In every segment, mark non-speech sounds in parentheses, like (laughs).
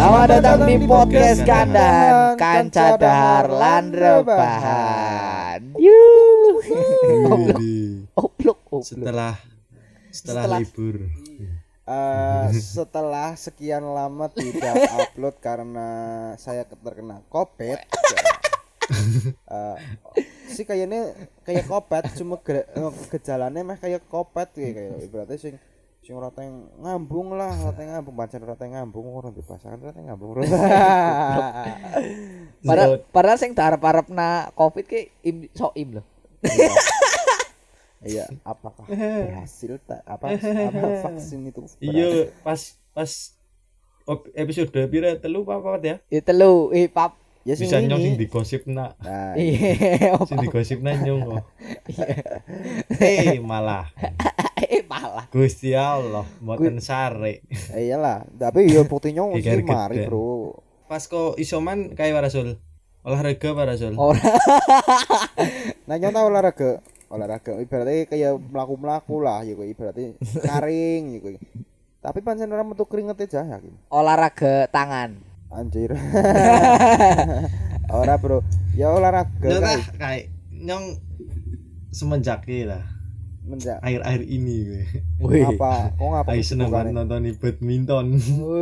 Selamat datang di podcast kandahan Kanca Dahar lan Rebahan. Yuh. Oblok, setelah setelah, libur Eh, (laughs) setelah sekian lama tidak (laughs) upload karena saya terkena covid (laughs) Eh, sih kayaknya kayak kopet cuma ge- eh, gejalanya mah kayak kopet kayak kayak ibaratnya sing sing yang ngambung lah (laughs) yang ngambung. Pancen yang ngambung orang dipasangan rata yang ngambung. (laughs) (laughs) Padahal padahal sing diarep-arepna Covid ki im soim loh. iya. Apakah berhasil tak? Apa apa vaksin itu iya pas pas episode pira telu apa ya? Itu lu, eh pap. Ya sing bisa nyong sing ini. digosip nak nah Iya, sing digosip nak nyong kok eh malah. (laughs) Eh malah. Gusti Allah mboten sare eh, iyalah. Tapi ya buktinya mesti Geger mari bro. Pas kok isoman kayak warasul olahraga warasul Ora. (laughs) Nah, nyong tau olahraga. Olahraga ibaratnya kayak melaku-melaku lah ya ibaratnya (laughs) karing ya. Tapi pancen ora metu keringet aja yakin. olahraga tangan. Anjir. (laughs) ora, Bro. Ya olahraga kae. lah kayak nyong semenjak lah Menjak akhir-akhir ini gue Wih. apa? Kok ngapa? Ayo seneng banget kesibukannya? nonton badminton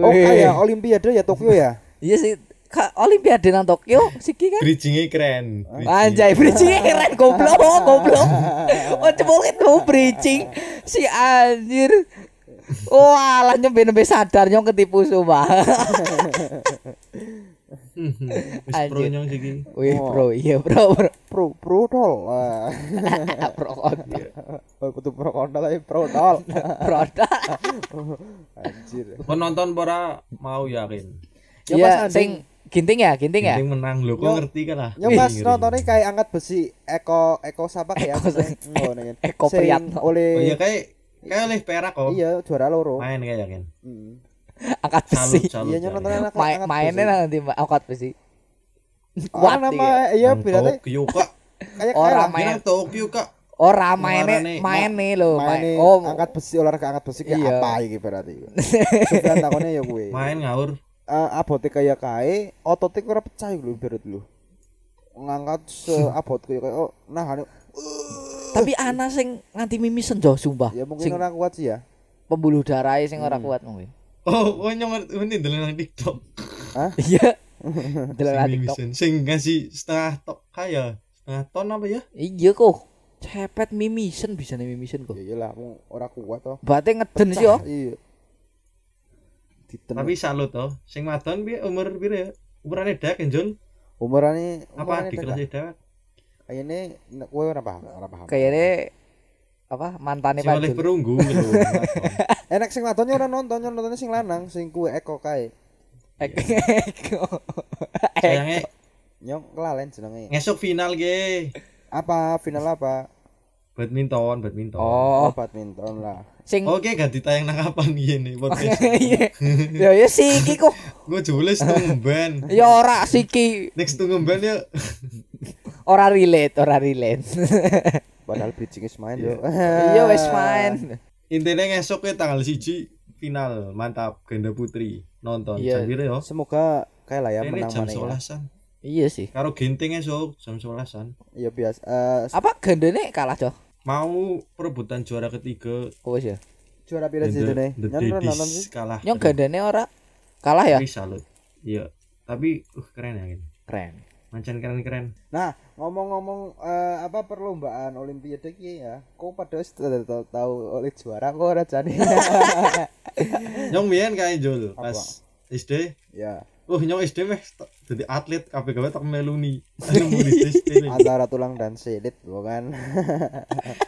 Oh, kayak olimpiade ya Tokyo ya? Iya sih. Ka Olimpiade nang Tokyo siki kan. bridgingnya keren bridging. Anjay, bridging keren goblok, goblok. (laughs) Oh, cebolin mau bridging si anjir. Wah, lah nyembe sadar nyong ketipu sumpah. Wis pro nyong siki Wih, bro, iya bro, bro. Pro pro tol. Pro kontol. Oh, kudu pro kontol tapi pro tol. Produk. Anjir. Kau nonton pora mau yakin. Ya, Iya, sing ginting ya, ginting ya. Penting menang lo, kok Yo- ngerti kan lah. Yang pas nontonnya kayak angkat besi Eko Eko siapa ya? Eko- kan. Eko Sing Priyatno. Oleh Oh iya kayak kayak oleh perak kok. Iya, juara loro. Main kayak yakin. Hmm. (laughs) Angkat besi. Iya, nyong nonton anak Main angkat mainnya besi. nanti Mbak, angkat besi. Kuat Kuat nama iya. iya berarti Tokyo kak. kayak Orang main Main Tokyo kak. ora mainnya Ngelarane, mainnya lho, main main. Oh, angkat besi olahraga angkat besi kayak Iya. apa iki berarti. (laughs) Sufyan takonnya ya gue. Main ngawur. Eh, abote kayak kae, otote ora pecah lho berat lho. Ngangkat seabot kayak kayak oh nah anu, tapi ana sing nganti mimisen jo sumpah. ya mungkin Sing orang kuat sih ya. pembuluh darah sing ora Hmm. kuat mungkin. Oh, oh nyong ini dulu nang TikTok. (laughs) Iya. (laughs) Sing Delok TikTok. Sing ngasih setengah tok kaya setengah ton apa ya? Iya kok. Cepet mimisen bisa nih mimisen kok. Ya iyalah, aku ora kuat toh. Berarti ngeden sih yo. Iya. Diten. Tapi salut toh. Sing wadon piye umur piro ya? Umurane dek Jul. umurane Apa di kelas dewek? Kayaknya kowe ora paham, ora paham. Kayaknya apa mantannya oleh Pak Jul. perunggu gitu. (laughs) Enak sing wadonnya ora nonton, nontonnya sing lanang, sing kuwe Eko kae. Eko. (laughs) Sayangnya Nyong kelalen jenenge. ngesok final ge. Apa final apa? Badminton, badminton. Oh, Oh, badminton lah. sing Oke, ganti tayang nang kapan gini (laughs) podcast. Iya. Ya ya siki kok. Gue jules tungben. Ya ora siki. Next tungben ya. Ora relate, ora relate. (laughs) Padahal bridging is main yo. Iya wis main. (laughs) Intinya ngesok ya tanggal siji final mantap ganda putri nonton Iya. ya? Semoga kayak lah ya Ini menang jam mana ya. solasan. Iya sih. Karo ginting esok jam solasan. Iya biasa. Eh Apa gandene kalah, Cok? Mau perebutan juara ketiga. Oh ya. juara pira sih nih? ora nonton sih. kalah. Nyong gandene ora kalah ya? Salut. Iya. Tapi uh keren ya Gin. Keren. Mancen keren-keren. Nah, ngomong-ngomong eh, apa perlombaan olimpiade ki ya. Kok pada tahu tahu oleh juara kok ora jane. (laughs) Nyong biyen kae Jul pas SD. ya, Oh nyong SD meh jadi atlet kabeh gawe tak meluni. (laughs) (laughs) Antara tulang dan silit bukan.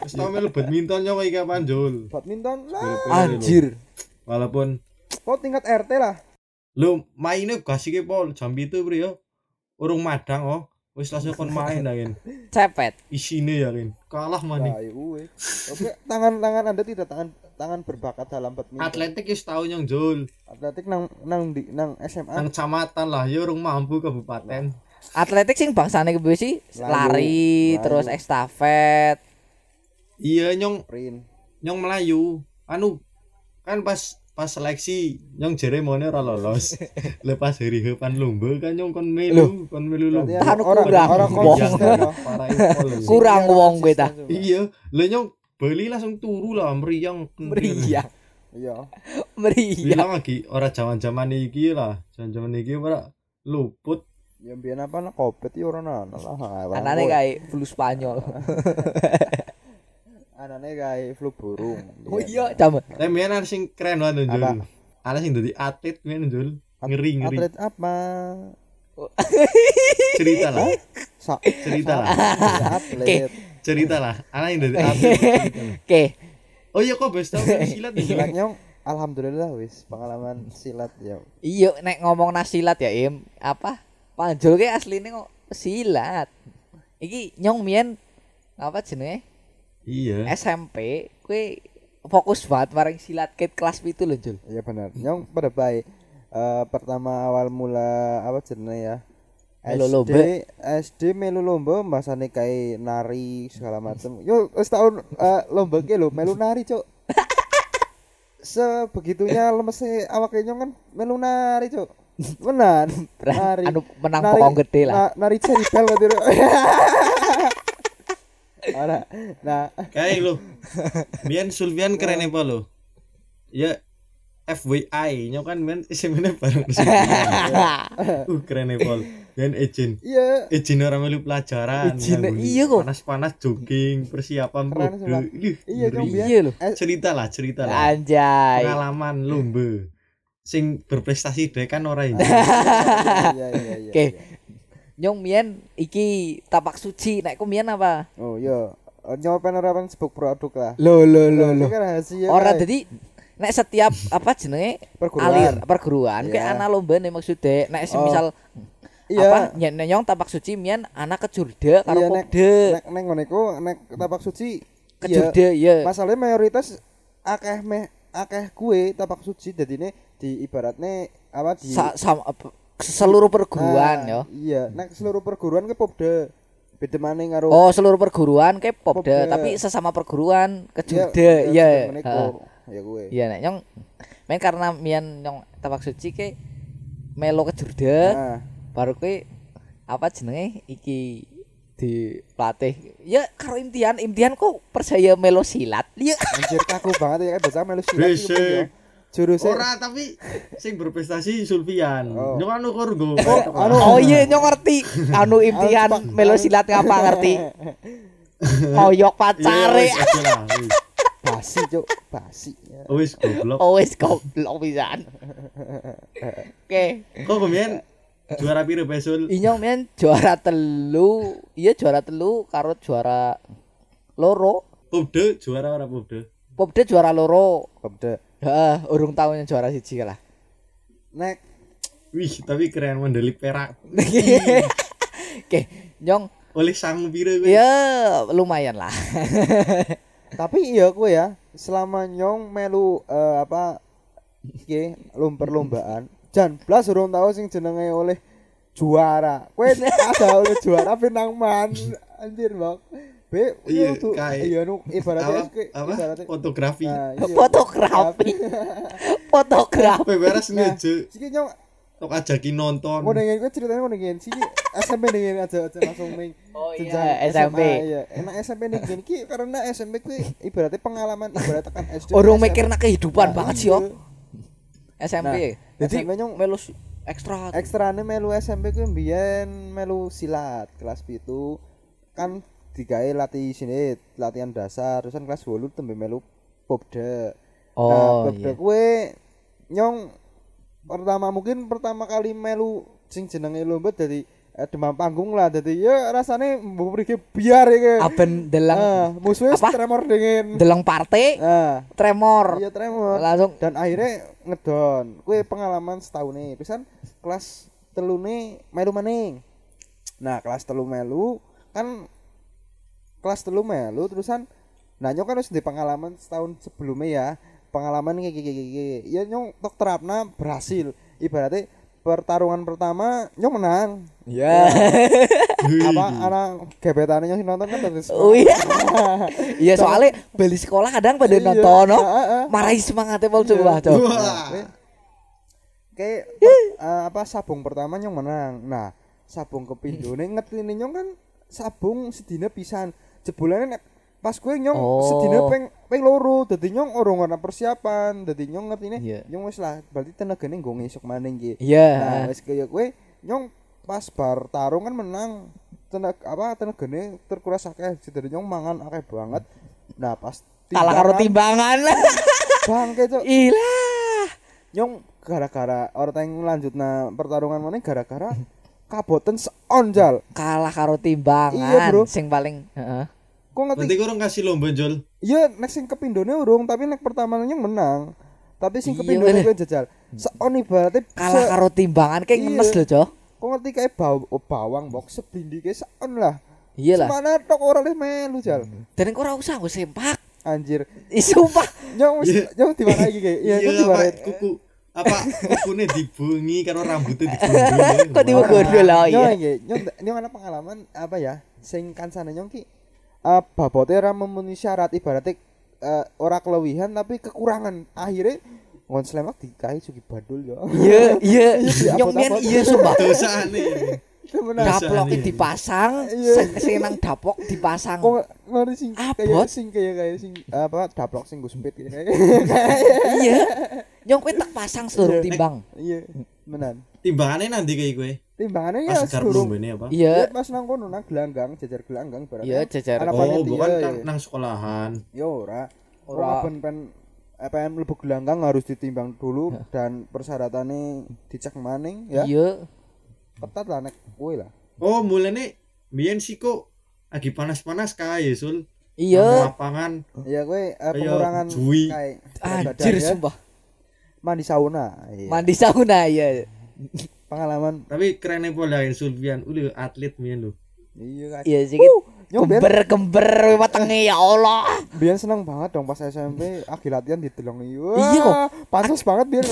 Wis tau melu badminton nyong iki kapan Jul. badminton lah. Anjir. Walaupun Kok tingkat RT lah. lu mainnya kasih ke pol jam itu bro ya. Urung madang oh. Wis langsung kon main angin. Cepet. Isine ya Rin. Kalah maning. Nah, gue. Oke, tangan-tangan Anda tidak tangan tangan berbakat dalam badminton. Atletik wis tau nyong Jul. Atletik nang nang di nang SMA. Nang kecamatan lah ya urung mampu kabupaten. Atletik sing bangsane kebewe sih lari, lalu. terus estafet. Iya nyong Sprint. nyong Melayu. Anu kan pas pas seleksi nyong jeremone ora lolos. (laughs) Lepas hari hepan lomba kan nyong kon melu, kon melu lomba. Anu orang kurang, orang. Kurang wong kowe ta. Iya, lah nyong beli langsung turu lah meriang. Meriah. Iya. Meriah. Bilang lagi ora zaman-zaman iki lah. Zaman-zaman iki ora luput. Ya biyen apa nak kopet ya ora ana lah. Anane kayak flu Spanyol. (laughs) Anane kae flu burung. (laughs) Oh iya, jam. Tapi men ada sing keren banget Jul. Ada sing dadi atlet men Jul. Ngeri ngeri. Atlet apa? (laughs) Cerita lah. (laughs) Sa Cerita lah. atlet. Cerita lah. Ada yang dadi atlet. Oke. Oh iya kok bes tau silat nih. Jul? Silat nyong alhamdulillah wis pengalaman silat ya. Iya, nek ngomong nasilat ya, Im. Apa? Panjul ke asline kok silat. Iki nyong mien apa jenenge? Iya. SMP kue fokus banget marang silat ket kelas itu lho, Jul. Iya benar. Nyong pada baik. Eh, pertama awal mula apa jenenge ya? Melu SD, lomba. SD melu lomba masane kayak nari segala macam. Yo wis tahun eh, lomba ke lho melu nari, Cuk. (laughs) Sebegitunya lemese awake nyong kan melu nari, Cuk. (laughs) Benar. Nari. Anu menang Nari- pokok gede lah. na- nari berarti. Ru. (laughs) Ora. Nah, Kayak lo. Bian Sulfian keren apa lo? Ya FYI nyo kan men sebenarnya bareng. (laughs) Uh keren apa Bian Ejin. iya Ejin orang melu pelajaran. Ejin, nganggo iya kok. Panas-panas jogging, persiapan. Ih, Iya, ngeri. Jong, biar- Iya lho. Cerita lah, cerita lah. Anjay. Pengalaman lomba. Sing berprestasi deh kan orang (laughs) ini. iya iya iya. Oke. Iya. Nyong mien iki tapak suci nek ku mien apa? Oh iya. Eh, Nyobain orang sebut produk lah. Lo lo Ini kan rahasia. Ora kae. dadi nek setiap apa jenenge Perguruan. alir perguruan kayak Iya. ana lomba nih maksudnya nek Oh. misal Iya. apa ny- nyong tapak suci mien anak kejurda karo Iya, nek- popde nek neng ngono iku nek tapak suci iya. kejurda iya Masalahnya mayoritas akeh meh akeh kue tapak suci dadine di ibaratnya apa di Sa- sama apa, seluruh perguruan Nah, yo. Iya, nek seluruh perguruan ke popde. Beda maning karo Oh seluruh perguruan kayak popde tapi sesama perguruan Iya, kejurda iya meniko. Heeh. Ya kue. iya nek nyong main karena mien nyong tapak suci ke melo kejurda Nah, baru kue apa jenenge iki di pelatih ya karo imtihan imtihan kok percaya melo silat. Ya anjir kaku banget ya kan biasa melu silat Jurusnya Ora tapi sing berprestasi Sulfian. Oh. Nyo kan ukur go. anu. oh iya nyong ngerti anu imtihan Anu, melo silat ngapa ngerti (laughs) koyok pacare Iya, basi, Cuk. Basi. Ya. Oh, Wis goblok. oh wis goblok pisan oke Kok kemudian juara piro besul? inyong men juara telu iya juara telu karo juara loro Popde juara ora popde? Popde juara loro Popde. Heeh, urung yang juara siji lah. Nek Wih, tapi keren medali perak. (laughs) Oke, nyong Oleh sang piro kowe? ya lumayan lah. (laughs) tapi iya kue ya selama nyong melu eh, apa iki lomba-lombaan jan blas urung tau sing jenenge oleh juara kue (laughs) ada oleh juara pinang man anjir bang be Iya, tuh kayak- iya nu ibaratnya Apa, kayak- apa? ibaratnya Fotografi. Nah, iya. (laughs) Fotografi. Fotografi. Kowe beres ngeje. Siki nyong Tok ajakin nonton. mau dengan gue ceritanya mau dengan siki SMP dengan aja aja langsung main Oh iya, SMP. Iya enak SMP nih gini ki karena SMP gue ibaratnya pengalaman ibaratnya kan SD SMP. mikir nak kehidupan Nah, banget sih iya. yo. SMP. Nah, Jadi SMP nyong- melu ekstra. ekstrane melu SMP ku mbiyen melu silat kelas pitu kan digawe latih sini latihan dasar terusan kelas 8 tembe melu popde nah Oh popde iya. kue nyong pertama mungkin pertama kali melu sing jenenge lomba dari eh, demam panggung lah jadi ya rasane mbok mriki biar ya Aben deleng ah musuhnya Apa? tremor dengan deleng partai ah tremor. iya tremor. Langsung dan akhirnya ngedon. Kue pengalaman setahun nih terusan kelas telu nih melu maning. Nah kelas telu melu kan kelas telu melu terusan nah nyong kan harus di pengalaman setahun sebelumnya ya pengalaman kayak kayak kayak ya nyong tok terapna berhasil ibaratnya pertarungan pertama nyong menang. Ya. (laughs) Apa anak gebetannya nyong nonton kan terus. Oh iya. (laughs) Iya soalnya beli sekolah kadang pada Iya, nonton no. Marahi semangatnya pol coba coba. Kayak eh, apa sabung pertama nyong menang. Nah, sabung kepindone ngetine nyong kan sabung sedina pisan. Jebulane nek pas gue nyong Oh. sedina peng peng loro dadi nyong urung ana persiapan dadi nyong ngertine Iya. nyong wis lah berarti tenagane nggo ngesuk maning iki nah Iya. wis kaya gue nyong pas bar tarung kan menang tenag apa tenagane terkuras akeh jadi nyong mangan akeh banget nah pas Kalah karo timbangan. (laughs) bangke cok Ilah. nyong gara-gara orang yang lanjut nah pertarungan mana gara-gara (laughs) kaboten seonjal Kalah karo timbangan. Iya, Bro. Sing paling heeh. kok Nanti ngerti kurang kasih lomba jol. iya nek sing kepindone urung tapi nek pertamanya menang tapi sing Iya, kepindone gue jajal seon ibaratnya Kalah se- karo timbangan kayak Iya. ngenes lho, Cok. kok ngerti kayak baw oh, bawang bok sebindi kayak seon lah Iya lah. Semana tok ora leh melu jal Dan ora usah gue sempak. anjir sumpah. nyong wis Iya. nyong di mana iki kayak iya nyong di mana kuku apa kukunya dibungi karo rambutnya digundul. (laughs) Kok dibegondol lah iya. iki nyong nyong ana pengalaman apa ya sing kansane nyong ki eh babote ora memenuhi syarat ibaratnya eh, ora kelewihan tapi kekurangan akhirnya ngon slemak dikahi sugi badul yo Iya, iya. (laughs) Iya, Nyong mian abot-abot. iya sumpah. Dosa aneh. Temenan Dap- Daploknya nih. dipasang, Iya. sing- sing nang dapok dipasang. kok ngeri sing kayak sing kayak kayak sing apa daplok sing gue sempit kayak (laughs) Iya. Nyong kowe tak pasang seluruh Iya. timbang. iya menan Timbangannya nanti kayak gue. timbangannya ya ini apa? Iya. Ya, pas nang kono nang gelanggang jajar gelanggang barang Iya, jajar. Anak Oh, panitia, bukan iya. nang, nang sekolahan. ya ora Ora. pen pen EPM lebu gelanggang harus ditimbang dulu dan persyaratannya dicek maning ya Iya. Ketat lah nek kowe lah Oh, mulanya Biyen sih kok lagi panas-panas kae, Sul. Nang Iya. lapangan. ya kowe eh, Ayo, pengurangan Jui. kayak Anjir ya. sumpah. mandi sauna iya. Mandi sauna ya. pengalaman Tapi kerennya pola yang Sulfian, udah atlet mian lu. iya kan Iya sih. nyong biar Gember-gember wetenge ya Allah. biar seneng banget dong pas SMP agi latihan didelong iya Iya kok. pantas banget biar (laughs)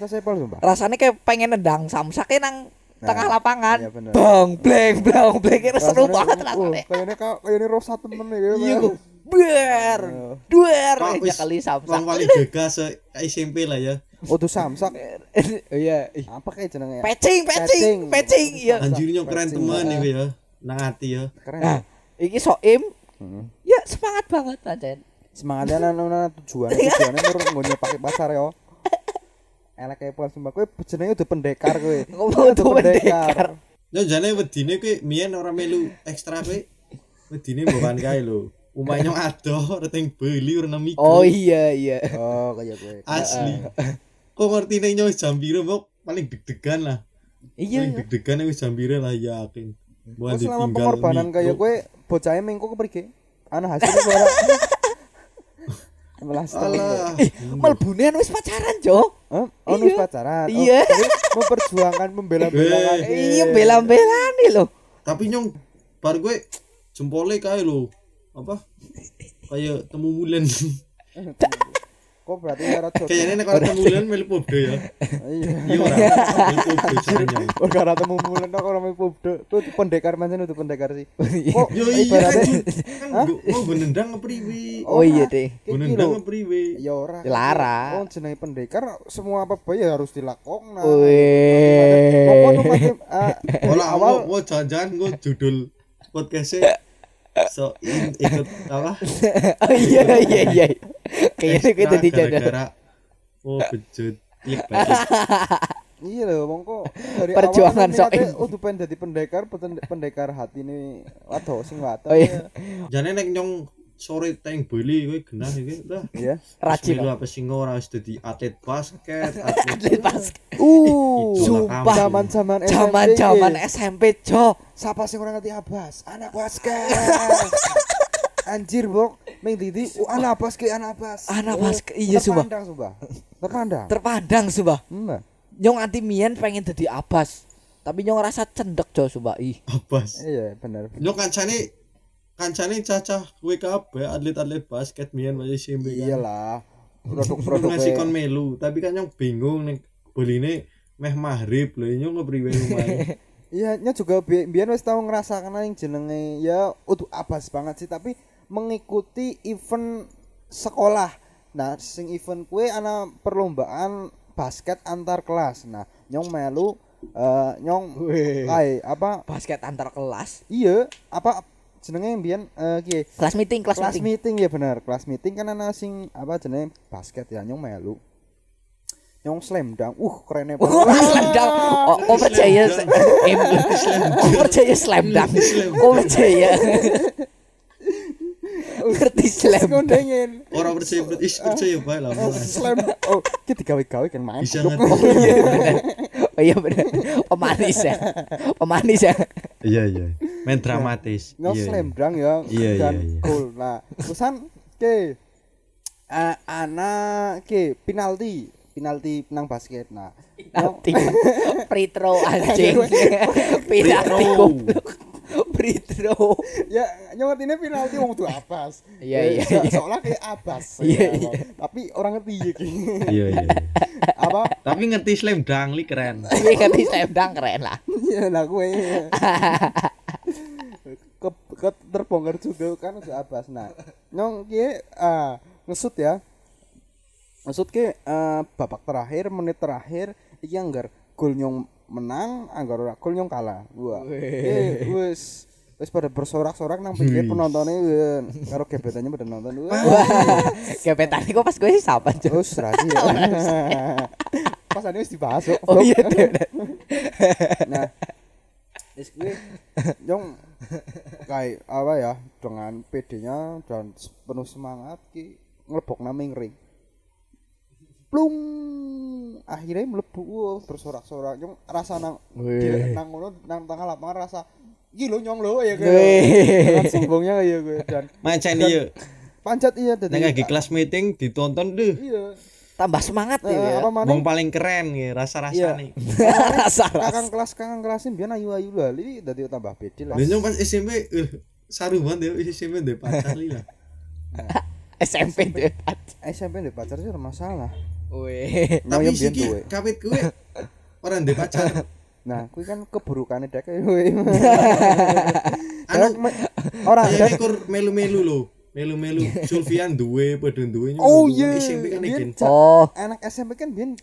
sumpah Rasanya kayak pengen nendang samsake nang Nah, tengah lapangan. iya bener. Bang, bleng, blang, bleng. Ini seru banget uh, rasanya. kayaknya kau kayaknya rosa temen ya Iya. Ber. Duer. Ya wis, kali samsak. Wong paling gagas se SMP lah ya. oh tuh samsak (laughs) Iya. apa kayak jenengnya Pecing, pecing, Pecing. pecing. Iya. Anjirnya keren teman nih ya. Nang hati ya. keren Nah, iki soim. Hmm. Ya semangat banget pancen. semangatnya nana nana tujuan (laughs) tujuannya menurut gue pakai pasar yo elek kayak pol sumpah kowe jenenge udah pendekar kowe (laughs) Ngomong tuh pendekar. Ya jane wedine kowe miyen ora melu ekstra kowe. Wedine bukan kae lho. Umane ado reteng beli ora mikro. Oh iya iya. oh kayak kowe (laughs) Asli. Kok ngerti nih nyawa jam mbok paling deg-degan lah. Iya. Paling deg-degan wis jam piro lah yakin. Oh, Bukan selama pengorbanan kayak kowe bocahnya mengko kepergi ana hasilnya ora melas Alah. Ih, wis pacaran, Jo. Oh, Iya. nus pacaran. Oh, Iya. memperjuangkan membela-belakan. Eh. Iya bela-belan nih loh. Tapi nyong bar gue jempolnya kae lho. Apa? Kayak temu bulan. Kok berarti cara cocok? Kayaknya nek kalau temu bulan melu pobdo ya. Iya. Iya ora. Melu pobdo. Oh, gara temu bulan kok orang mau pubdo. Tuh pendekar macam itu pendekar sih. Kok Yo iya ibaratnya kan kan mau benendang ngepriwi. Oh iya deh. Iki Benendang lho. ngepriwi. Ya ora. Dilarang. Oh, jenenge pendekar semua apa ya harus dilakukan. Wih. Pokoknya tuh Olah awal awal mau jangan gue judul podcastnya so in, ikut apa? Oh iya iya iya. Kayaknya kita Ekstra di channel. gara-gara oh bejut klik. Iya loh, mongko dari Perjuangan awal soim. Oh, tuh pengen jadi pendekar, pendekar hati ini waduh sing waduh. Oh iya. Jane nek nyong sore teng beli kowe genah iki udah. Iya. Rajin. Apa sing ora wis dadi atlet basket, (laughs) atlet basket. Uh, sumpah. zaman-zaman SMP. Zaman-zaman SMP, Jo. Siapa sih orang ngerti Abbas? Anak basket. (laughs) Anjir, Bok. Ming Didi, uh, anak basket, anak Abbas. Anak Oh, basket, iya, sumpah. Terpandang, sumpah. Terpandang. Terpandang sumpah. Hmm. Nyong anti mien pengen jadi abas. Tapi nyong rasa cendek, Jo, sumpah. Ih. Abas. Iya, benar. Nyong kancane kancane cacah kowe kabeh atlet-atlet basket mian wae SMP kan. Iyalah. produk-produk ngasih kon melu tapi kan nyong bingung nih boline meh maghrib lho nyong ngepriwe lumayan (laughs) Iya, nya juga bi biyen wis tau ngerasakan yang jenenge ya udah abas banget sih tapi mengikuti event sekolah. Nah, sing event kue ana perlombaan basket antar kelas. Nah, nyong melu eh nyong kae apa Basket antar kelas. iya apa jenenge biyen eh ki Kelas meeting, kelas, kelas meeting. meeting ya bener. Kelas meeting kan ana sing apa jenenge? Basket ya nyong melu. Nyong slam dunk. Uh keren Wah, (laughs) slam dunk. Oh, oh percaya oh percaya slam dunk. Oh percaya. Ngerti slam dunk. orang percaya berarti percaya bae lah slam oh ki digawe-gawe kan main. Bisa ngerti (laughs) Oh iya bener. Pemanis ya. Pemanis ya. iya iya main dramatis iya slam iya. dunk ya Iya, dan iya, iya. gol nah terusan ke eh, anak ke penalti penalti penang basket nah Penalti. Free throw (laughs) anjing. Penalti goblok. Free throw. (laughs) ya nyong ngerti ini penalti wong tuh abas Iya, Ya, iya, so- iya. soalnya kayak abas (laughs) Iya, ya, iya. tapi orang ngerti ya iya iya iya. (laughs) apa tapi ngerti slam dunk li keren Iya ngerti slam dunk keren lah. Iya lah gue. ke, ke terbongkar juga kan udah abas. Nah, nyong ki ah ngesut ya. Ngesut ki eh, babak terakhir, menit terakhir iki anggar gol nyong menang, anggar ora gol nyong kalah. Wah. Eh wis wis pada bersorak-sorak nang pinggir penontonnya wih, karo gebetannya pada nonton. Wah. (laughs) Gebetan kok pas gue siapa cuy? Terus rahasia. Pas ini wis dibahas kok. Oh iya nah is gue nyong kayak apa ya dengan PD-nya dan penuh semangat ki ngelebok naming ring plung akhirnya melebu bersorak-sorak nyong rasa nang di- nang ngono nang tengah lapangan rasa gilo nyong lo ya gue sombongnya ya gue dan macam iya panjat iya tadi lagi kelas meeting ditonton deh iya Tambah semangat Eh, ya. apa Wong mana paling keren ya rasa Iya. rasanya (laughs) Rasa kakang kelas kakang kelasin biar ayu ayu lah li dadi tambah pede lah nyong pas SMP eh, saru banget ya SMP ndek pacar li lah. SMP deh. SMP ndek pacar sih masalah Wih. Tapi sih kawit kuwi (laughs) orang ndek pacar. Nah, kuwi kan keburukannya dek. (laughs) Anu Ora kayaknya dek. kur melu-melu lho. Melu-melu (laughs) Sulfian duwe padha duwe Oh iya. SMP kan ca- Oh. Anak SMP kan biyen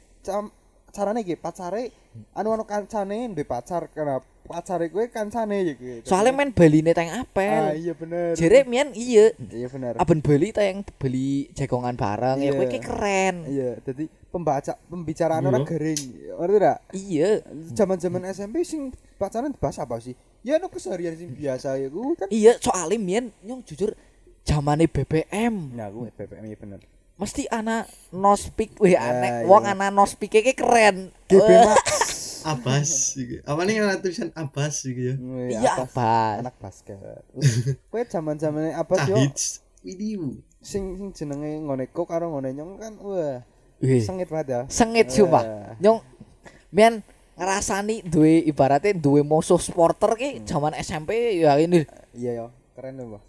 cam- carane iki pacare anu anu kancane ndek pacar karena pacare kowe kancane ya kowe. Soalnya main Bali nih tayang Ah apel. iya bener. Jere mian iya. Iya bener. Aben Bali tayang beli jagongan bareng ya Iya. kowe ki keren. Iya, jadi pembaca pembicaraan Iya. orang gering. Ngerti enggak? Iya. Zaman-zaman SMP sing pacaran bahas apa sih? Ya anu keseharian sing biasa ya ku kan. Iya, soalnya mian nyong jujur zamane BBM. Nah, gue BBM iya bener. Mesti anak nospik wih aneh. iya. Wong anak nospik ki keren. Wah, Max. (laughs) Abbas iki. Apa nih ana tulisan Abbas iki ya. Iya, apa? Bas. Anak basket. Kowe zaman-zamane apa sih? yo? Video. Sing sing jenenge ngoneko karo ngone nyong kan wah Wih. sengit banget ya. Sengit Eh. sumpah. Nyong mian ngerasani duwe ibaratnya duwe musuh supporter ki zaman SMP ya ini Iya yo, keren loh.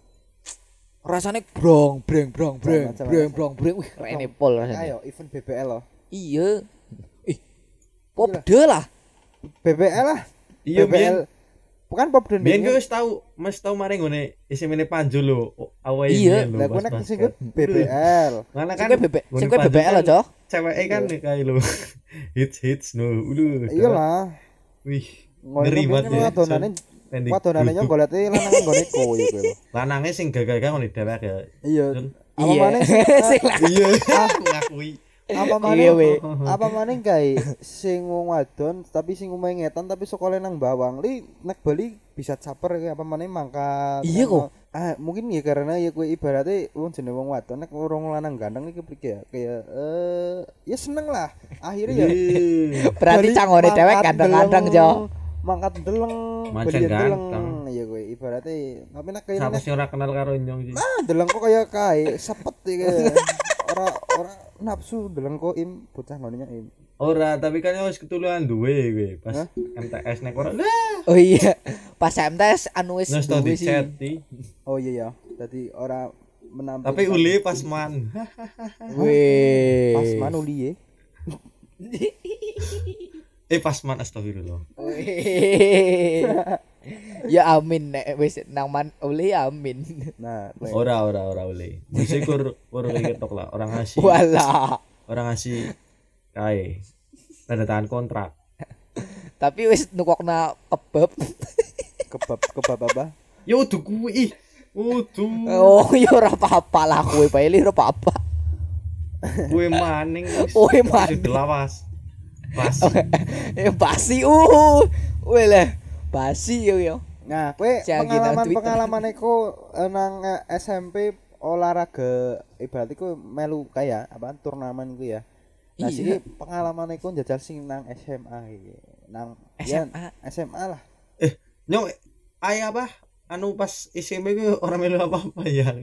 Rasanya brong breng brong breng breng brong breng wih keren pol rasanya Ayo event BBL loh. iya ih popde lah BBL lah. Iya, BBL. Bukan pop dan Biyen gue wis tau, Mas tau mari ngene SMP Panju lho. Awake Iya, lho, pas kowe nek sing BBL. Mana kan sing kowe kan lo cok Ceweke kan nih kayak lo. hits hits no. Ulu. Iya lah. Wih. Ngeri banget ya. Pending wadonane nyong duduk. golete lanang ngoneko ya (laughs) kowe. lho. Lanange sing gagal-gagal ngene dhewek ya. Iya. Apa iya maneh sing (laughs) lah Iya. Ngakui. apa Iya, maneh weh. apa maneh kae sing wong wadon tapi sing umeh ngetan tapi sekolah nang bawang li nek Bali bisa caper kayak apa maneh mangkat Iya kok. ah mungkin ya karena ya kowe ibaratnya wong jenenge wong wadon nek orang lanang ganteng iki kepriki ya kayak eh ya seneng lah akhirnya ya Iya. (laughs) berarti cangone ganteng-ganteng deleng, cok mangkat deleng Macan beli deleng ganteng. iya kowe ibaratnya tapi nek kaya Siapa sih ora kenal karo nyong sih? ah deleng kok kayak kae sepet iki ora ora nafsu deleng kok im bocah ngone im Ora, tapi kan wis ketuluan duwe kowe pas MTS nek ora. Lah, oh iya pas MTS anu wis tau duwe sih. Oh iya ya. Jadi ora menampilkan Tapi uli pas man. (laughs) Weh. pas mana uli ya (laughs) eh pas man astagfirullah. Ya amin nek wis nang man oleh ya amin. nah Ora ora ora uli. Bisa kur kur ketok lah orang ngasih. Walah. Orang ngasih kae. Tanda tangan kontrak. Tapi wis nukokna kebab. kebab kebab apa Ya udah kuwi. Udah. Oh, ya ora apa-apa lah kowe bae ora apa-apa. Kue maning. Wis maning. Delawas. Pas. (laughs) Eh basi uh. Weh lah. Basi yo yo. nah kue Si Anggi nang pengalaman Twitter. pengalaman iku eh, nang eh, SMP olahraga ibarat iku melu kayak apa turnamen iku ya nah Iya. sih pengalaman iku njajal sing nang SMA iki nang ya, SMA. SMA lah Eh, nyong ay apa? Anu pas SMP ku orang melu apa-apa ya.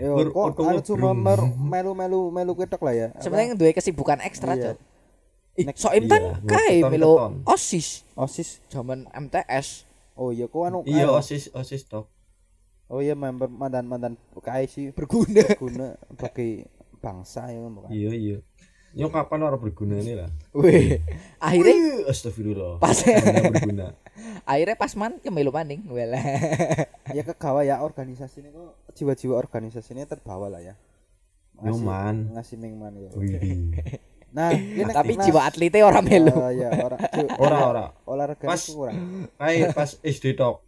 Yo, Ur- kok anu cuma melu-melu melu ketok lah ya. Sebenarnya duwe kesibukan ekstra, Iya. Cok. Nek- soim kan iya, kae keton-keton. melo OSIS OSIS. zaman MTS. Oh iya kok anu Iya, osis osis tok. Oh iya member mandan-mandan PKI sih Berguna. guna (laughs) bagi bangsa ya bukan. Iya, iya. Nyong kapan orang berguna ini lah. Weh. Akhirnya Wih, Astagfirullah. pas berguna. (laughs) akhirnya pas man ya melu maning. Wela. (laughs) Ya kegawa ya organisasi ini kok jiwa-jiwa organisasi ini terbawa lah ya. Yo, man. ngasih ming man ya. Nah, ini Tapi nah, jiwa atletnya ora melu. Oh iya, ora (laughs) ji- Ora, ora. olahraga Pas. kurang. Pas (laughs) SD tok.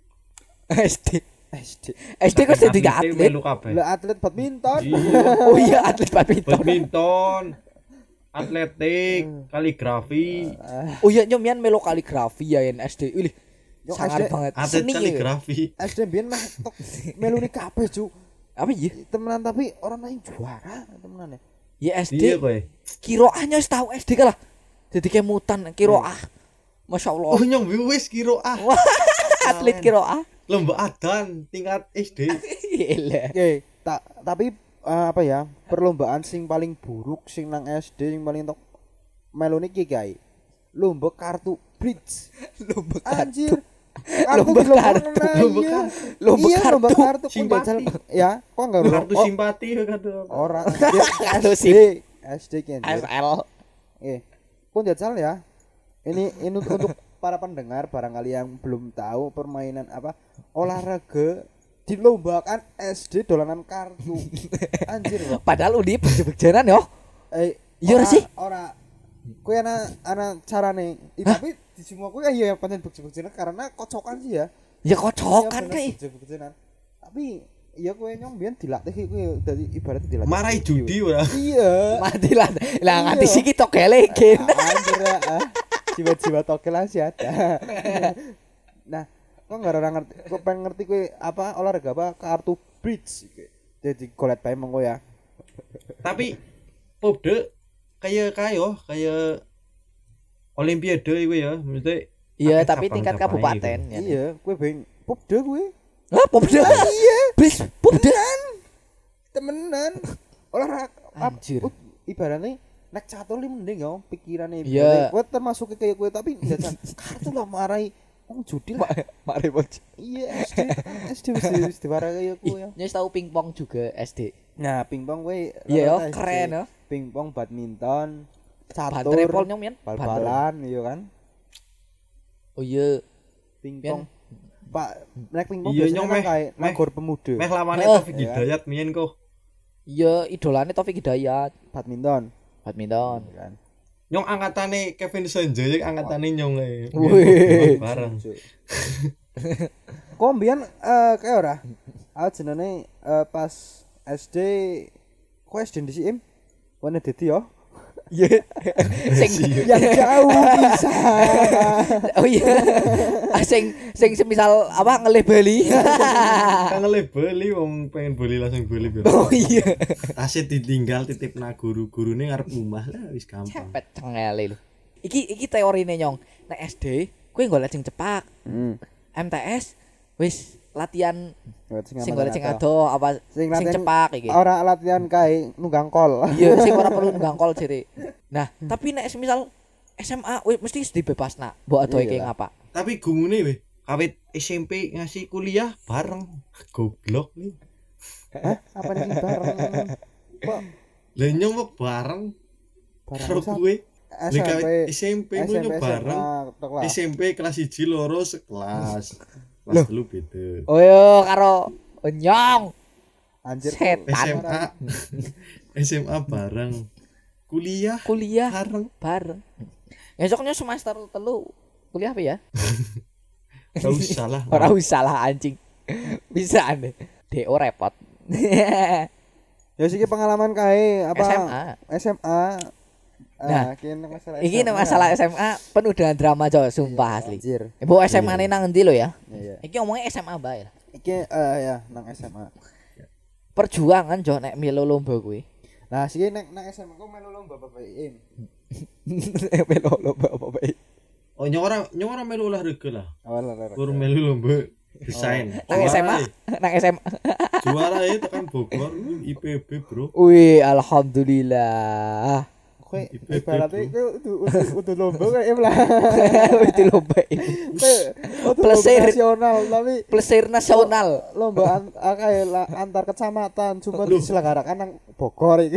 SD. SD. SD kok jadi Atletnya atlet. Melu kabeh. Lah atlet badminton. Iya. (laughs) Oh iya atlet badminton. Badminton. Atletik, kaligrafi, Oh iya nyomian melo kaligrafi ya yang SD. Wih, Yo, sangar SD banget. atlet Seni ya. kaligrafi. SD biyen mah tok melu ni kabeh, Cuk. Apa iya? Temenan tapi orang lain juara temenan ya. Ya Iya SD. kowe. Kiroahnya wis tahu SD kalah. Jadi kemutan kiroah. Masya Allah. Oh nyong wis kira ah. (laughs) atlet kiroah. Lomba adan tingkat SD. Oke, tak tapi eh, apa ya? Perlombaan sing paling buruk sing nang SD sing paling tok melu niki kae. Lomba kartu bridge. Lomba Anjir. Lomba dilombakan kartu. Lomba iya. kartu. Lomba iya, lomba kartu. kartu pun Simpati. Ya, kok enggak Kartu oh, simpati (laughs) kartu orang Kartu SD sim- SD anjir. SL. Eh, pun jajal ya. Ini ini untuk, untuk para pendengar barangkali yang belum tahu permainan apa olahraga dilombakan SD dolanan kartu. (laughs) Anjir. Padahal udah (laughs) bejek-bejenan yo. Eh, Iya sih? Ora. Kuwi ana ana carane. I, tapi di semua kuwi ya pancen bejek-bejenan karena kocokan sih ya. Ya Iya, kocokan bener, kayak. Tapi iya kuwi nyong biyen dilatih kuwi dadi ibarat dilatih. Marai judi ora. (laughs) Iya. Mati lah. Lah nganti Iya. siki tok gelegen. (laughs) Anjir ya. ah. Jiwa-jiwa tokel masih ada. (laughs) nah, kok nggak orang ngerti, kok pengen ngerti kue apa olahraga apa kartu bridge. Jadi golet bae monggo ya. Tapi pode kayak kayo kayak olimpiade iku ya, mesti Iya, tapi tingkat kabupaten ya. Iya, kue beng popde kue. Hah, popda. Iya. Bis, popda. Temenan. Olahraga Anjir. ibaratnya nek catur li mending ya pikirane Iya. Kue termasuk kayak kue tapi jajan (laughs) kartu lah marai wong judi lah. Mari bocah. Iya, SD SD wis wis diwara kaya kue ya. Nyes tahu pingpong juga SD. Nah, pingpong kuwi Iya yo, rata-rata keren SD. Pingpong, badminton, catur, nyomian. bal-balan iya kan. Oh iya. Pingpong. Pak, nek pingpong Iya, biasanya kan kayak nagor pemuda. meh lawane Eh. Taufik Hidayat mien kok. Iya, idolane Taufik Hidayat. Badminton Badminton. iya kan. Nyong angkatane Kevin Sanjaya angkatane nyong ae. Wih. Bareng. (laughs) Kok mbiyen eh kayak ora? Ah jenenge eh, pas SD kok SD di? Wane dadi yo. Iya. (laughs) Sing Yang jauh bisa. Oh iya. Ah, sing sing semisal apa ngelih Bali. (laughs) Kan beli wong pengen beli langsung beli biar. Oh iya. Tasnya ditinggal titip na guru gurune ngarep omah lah wis gampang. Cepet cengele lho. Iki iki teorine nyong. Nek SD kuwi golek sing cepak. Hmm. MTS wis latihan Sing golek sing ado. ado apa Sing sing cepak iki. Ora latihan kae nunggang kol. Iya, sing ora (laughs) perlu nggangkol jere. Nah, tapi nek semisal SMA wis mesti dibebasna. Mbok adoh iki Iya. ngapa? Tapi gumune weh, kawit SMP ngasih kuliah bareng. Goblok nih. Hah? Apa nih bareng? Kok Lah nyong kok bareng bareng karo. Lek SMP SMP mu bareng. SMP kelas 1 loro sekelas. (laughs) Kelas telu beda. Oh yo karo nyong Anjir. setan SMA SMA (laughs) bareng. Kuliah kuliah bareng. bareng. Besoknya semester telu kuliah apa ya? (laughs) Gak usah lah. Ora usah lah anjing. Bisa deh. DO repot. (laughs) Ya sih pengalaman kae apa SMA. SMA. Nah, Ah, kini masalah Iki nih masalah SMA penuh dengan drama coy, sumpah asli. Anjir. Ibu SMA nih nang endi lo ya? Iya. Iki ngomongnya SMA bae. lah. Iki eh ya nang SMA. Perjuangan jo nek milo lomba kuwi. Nah, sih nek nang SMA ku melu lomba babakin. (laughs) milo lomba apa bae? Oh nyong ora nyong ora melu olahraga lah. Awal lah. Kur melu lomba desain. Nang SMA, (laughs) nang SMA. Juara ya tekan Bogor IPB, Bro. Wih, alhamdulillah. Kowe ibaratnya bro. itu udah lomba kayak lah. Itu lomba udah Plesir. nasional tapi Plesir nasional. lomba ah, kayak antar kecamatan cuma diselenggarakan nang Bogor iki.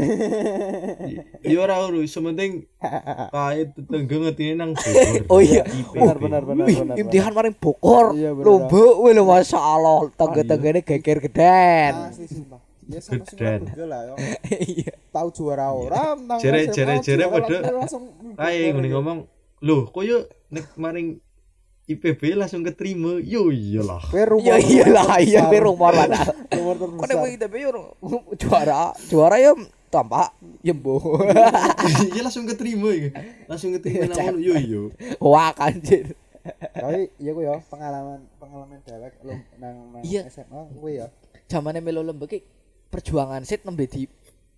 Iya ora uru, sementing (laughs) kae tetangga ngetine nang Bogor. Oh iya. IPB. Benar benar benar benar. imtihan maring Bogor. Iya, Lomba, wih lo masya Allah. Tangga-tangganya geger geden. Asli sumpah. Ya sama semua juga lah yo. (laughs) Iya. Tahu juara ora nang Jere- SMA, jere- jere (laughs) juara pada- langsung- langsung Kae ngene ngomong, "Loh, koyo nek maring IPB langsung keterima." Yo iyalah. Iya iyalah, iya terbesar. kowe rumor padahal. Rumor Kok nek terbesar. ITB yo (laughs) juara, juara ya tampak yembo. Iya langsung keterima iki. Langsung keterima ngono. Yo iya. Wah kanjir. Tapi iya ku yo pengalaman pengalaman dewek nang nang Iya. SMA kuwi ya. Zamane melo lomba ki perjuangan sit nembe di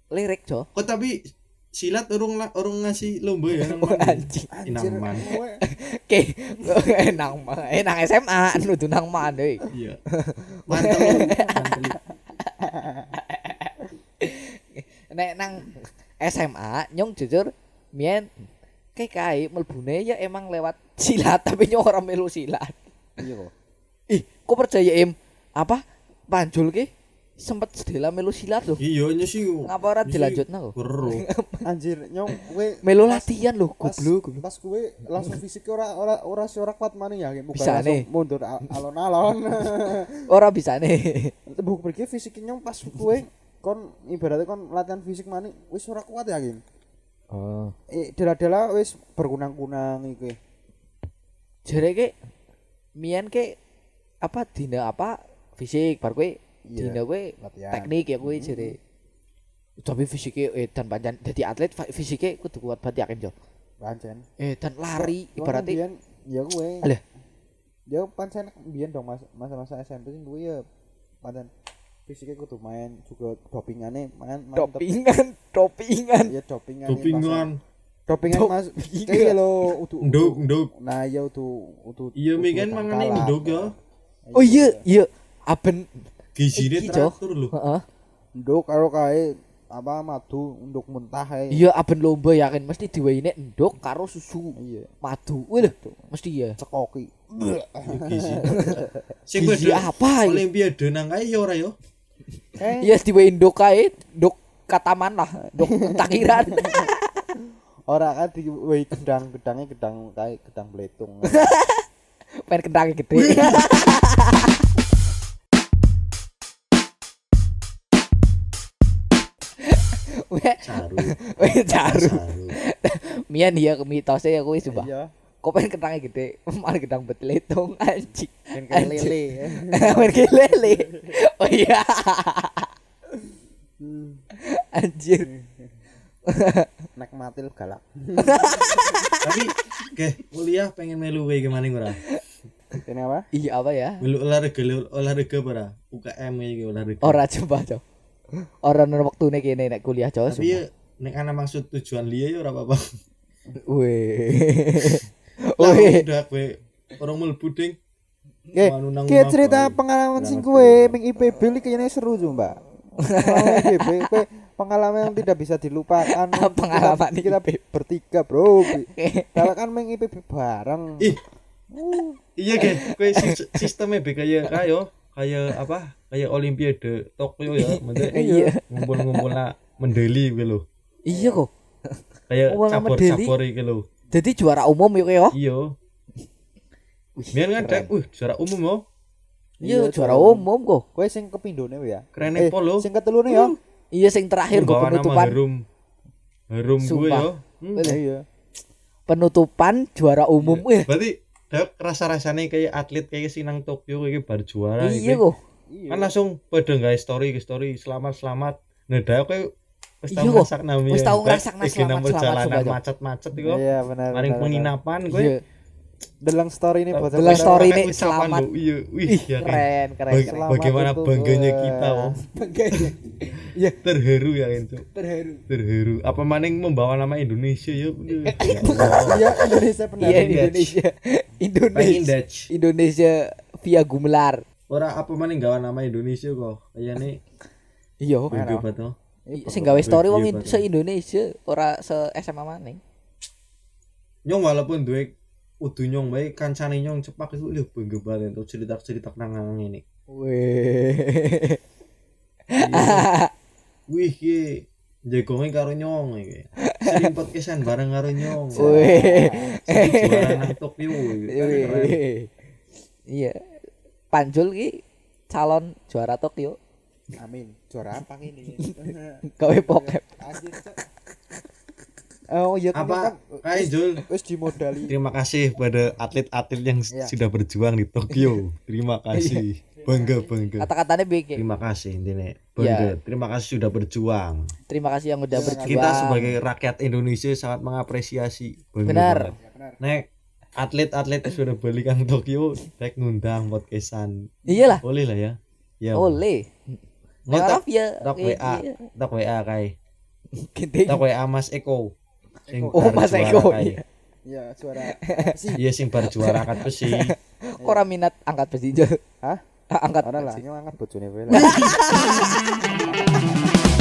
lirik, Jo. Kok tapi silat urung la- urung ngasih lomba ya nang (laughs) Oh, anjing. Kowe Oke, (laughs) enang ma- eh nang SMA nudu nang mana euy. Iya. (laughs) Mantel. Nek nang SMA nyong jujur mien kayak kae melbune ya emang lewat silat tapi nyong ora melu silat. Iya kok. Ih, kok percaya em apa panjul ki sempet sedela melu silat loh. Iya nya sih. Ngapa ora dilanjutno kok? Weruh. (laughs) Anjir nyong kowe Melu latihan loh, pas, goblok. pas kowe langsung fisik ora ora ora si ora kuat mana ya bukan Bisa langsung nih. mundur al- alon-alon (laughs) Ora bisa nih. buk pergi fisik nyong pas kowe kon ibaratnya kon latihan fisik mana wis ora kuat ya Kim Oh. eh dela-dela wis berkunang-kunang iki Jare ke mien ke apa dina apa fisik bar kowe Iya, dina kowe latihan. teknik ya kowe jare. Tapi fisiknya eh dan panjang jadi atlet fisiknya kudu kuat banget yakin Jo. pancen Eh dan lari Kok ibaratnya biyen, ya kowe Alah. ya pancen biyen dong mas- masa-masa SMP sing kowe ya pancen fisiknya kudu main juga dopingannya main main dopingan, (laughs) dopingan. ya dopingan Dopingan. dopingan mas kayak lo utuh Nduk, nduk. nah ya utuh utuh Iya utuh mi kan mangane nduk ya. Oh iya, iya. Aben Gizine Jo. teratur lho. heeh. nduk karo kae apa madu nduk mentah ae Iya aben lomba yakin mesti diweine endok karo susu. iya Madu. Wih lho, mesti ya. cekoki Ya, Gizi. (laughs) Sing Gizi apa iki? Olimpiade nang kae ya ora ya. eh Iya diwein endok kae, endok kataman lah, endok (laughs) takiran. ora kan di wei gedang gedangnya gedang kae gedang beletung (laughs) Pengen kendangnya gede. Weh, Saru. (laughs) weh jaru. Saru. (laughs) Mian ya mitosnya ya kuwi sumpah. iya Kok pengen kendangnya gede, (laughs) malah kendang betletung anjing. kan kayak Anjing. lele kayak lele. Oh iya. Anjir. nek matil galak Tapi ke kuliah pengen melu wae gimana ora? ini apa Iya apa ya? Melu olahraga olahraga apa ora? UKM iki olahraga. Ora coba coba. Ora nang wektune kene nek kuliah coba. Tapi ya nek ana maksud tujuan liya ya ora apa-apa. Weh. (laughs) Udah kowe orang mlebu ding. Manu nang kayak cerita pengalaman sing kue ming IPB ini kayaknya seru tuh mbak IPB kue pengalaman yang tidak bisa dilupakan (laughs) Pengalaman kita, kita bertiga bro (laughs) kalau kan ming IPB bareng Ih. Iya kan, sis- sistemnya be kayak kayak apa? Kayak olimpiade Tokyo ya maksudnya (laughs) Iya. ngumpul-ngumpul lah medali gitu loh Iya kok. kayak cabur-cabur gitu loh Jadi juara umum yuk ya. iya biar kan dek uh juara umum oh Iya, Iya, juara umum kok. Kowe sing kepindone ya. keren Eh, polo sing ketelune ya. Iya sing terakhir kok penutupan. harum harum gue Sumpah. ya Hmm. Iya. Penutupan juara umum. Eh, berarti dek rasa rasanya kayak atlet kayak sinang Tokyo kayak baru juara iya gitu. Kok. kan langsung pada nggak story story selamat selamat nah dah kayak wis Iya tau kok. ngerasak namanya Wis tau Iki selamat- selamat perjalanan macet-macet iku Iya benar. maring benar, penginapan Iya. gue Delang story ini buat Delang story ini selamat. iya wih Ih, keren, keren, bagaimana bangganya kita oh Bangganya. Iya, terharu ya itu terharu. terharu apa maning membawa nama Indonesia ya. (laughs) Iya Indonesia benar. Iya, Indonesia. Indonesia. Indonesia via Gumelar. Ora apa maning gawa nama Indonesia kok kayaknya Iya. bego banget oh. Sing gawe story wong Iya, se Indonesia ora se SMA maning. nyong walaupun duwe udu nyong bae kancane nyong cepak itu lho bangga banget untuk cerita-cerita nang ini Weh. wih ki jagonge karo nyong iki sering podcastan bareng karo nyong Weh. Juara nang Tokyo. Iya. Panjul ki calon juara Tokyo. Amin. Juara apa ini? (laughs) Gawe pokep. Oh iya kan apa kayak Jul wis dimodali. terima kasih pada atlet-atlet yang Iya. sudah berjuang di Tokyo terima kasih bangga bangga Kata-katanya BG. terima kasih intinya bangga terima kasih sudah berjuang Terima kasih yang udah Terima berjuang. kita sebagai rakyat Indonesia sangat mengapresiasi Bangga Benar. banget. nek atlet-atlet yang sudah balikan Tokyo rek ngundang podcastan Iyalah. boleh lah ya ya Oleh. ngotak ya. tok WA tok WA kai tok WA Mas Eko Sing Oh, Mas Eko, kai. iya. Iya, apa sih? (laughs) iya sing bar juara angkat besi Kok ora minat angkat besi? Hah? Ah, Angkat Ora lah, angkat bojone wae lah. (laughs)